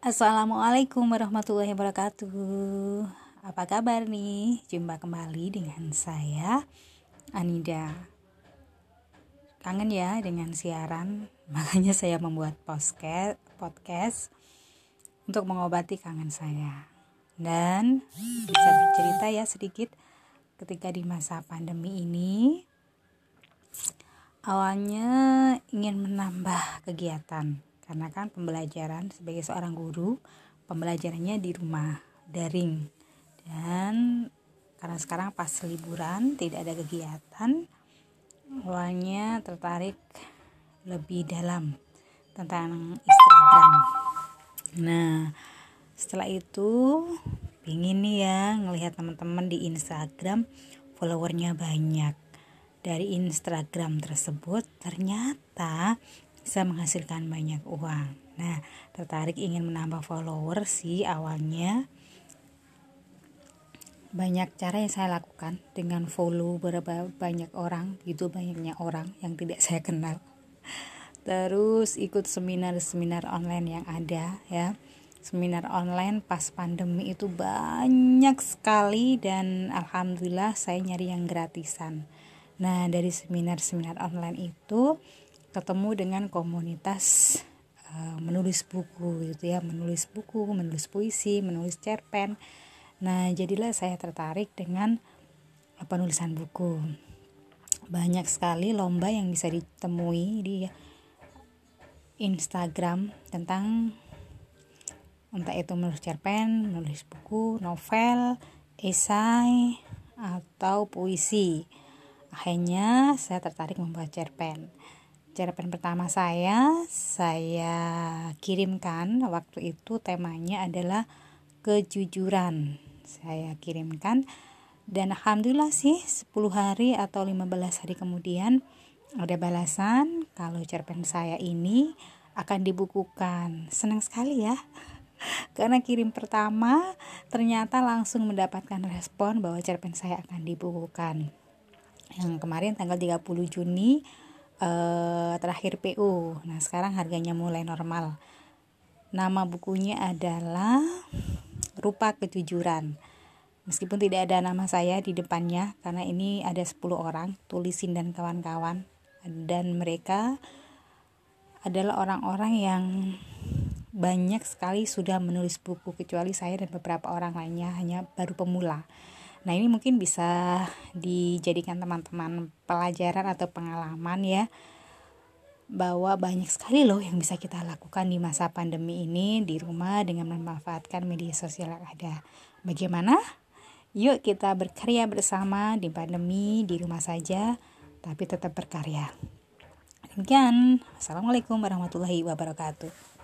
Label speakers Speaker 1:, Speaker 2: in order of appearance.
Speaker 1: Assalamualaikum warahmatullahi wabarakatuh. Apa kabar nih? Jumpa kembali dengan saya Anida. Kangen ya dengan siaran, makanya saya membuat podcast podcast untuk mengobati kangen saya. Dan bisa bercerita ya sedikit ketika di masa pandemi ini awalnya ingin menambah kegiatan karena kan pembelajaran sebagai seorang guru pembelajarannya di rumah daring. Dan karena sekarang pas liburan tidak ada kegiatan awalnya tertarik lebih dalam tentang Instagram. Nah setelah itu pingin nih ya ngelihat teman-teman di Instagram followernya banyak. Dari Instagram tersebut ternyata bisa menghasilkan banyak uang. Nah, tertarik ingin menambah follower sih awalnya. Banyak cara yang saya lakukan dengan follow berapa banyak orang, itu banyaknya orang yang tidak saya kenal. Terus ikut seminar-seminar online yang ada ya. Seminar online pas pandemi itu banyak sekali dan alhamdulillah saya nyari yang gratisan. Nah, dari seminar-seminar online itu ketemu dengan komunitas uh, menulis buku gitu ya. Menulis buku menulis puisi menulis cerpen. Nah jadilah saya tertarik dengan uh, penulisan buku. Banyak sekali lomba yang bisa ditemui di Instagram tentang entah itu menulis cerpen, menulis buku, novel, esai, atau puisi. Akhirnya saya tertarik membuat cerpen cerpen pertama saya saya kirimkan. Waktu itu temanya adalah kejujuran. Saya kirimkan. Dan alhamdulillah sih 10 hari atau 15 hari kemudian ada balasan kalau cerpen saya ini akan dibukukan. Senang sekali ya. Karena kirim pertama ternyata langsung mendapatkan respon bahwa cerpen saya akan dibukukan. Yang kemarin tanggal 30 Juni uh, terakhir PU. Nah, sekarang harganya mulai normal. Nama bukunya adalah Rupa Kejujuran. Meskipun tidak ada nama saya di depannya karena ini ada 10 orang, tulisin dan kawan-kawan dan mereka adalah orang-orang yang banyak sekali sudah menulis buku kecuali saya dan beberapa orang lainnya hanya baru pemula. Nah, ini mungkin bisa dijadikan teman-teman pelajaran atau pengalaman ya bahwa banyak sekali loh yang bisa kita lakukan di masa pandemi ini di rumah dengan memanfaatkan media sosial yang ada. Bagaimana? Yuk kita berkarya bersama di pandemi di rumah saja tapi tetap berkarya. Demikian. Assalamualaikum warahmatullahi wabarakatuh.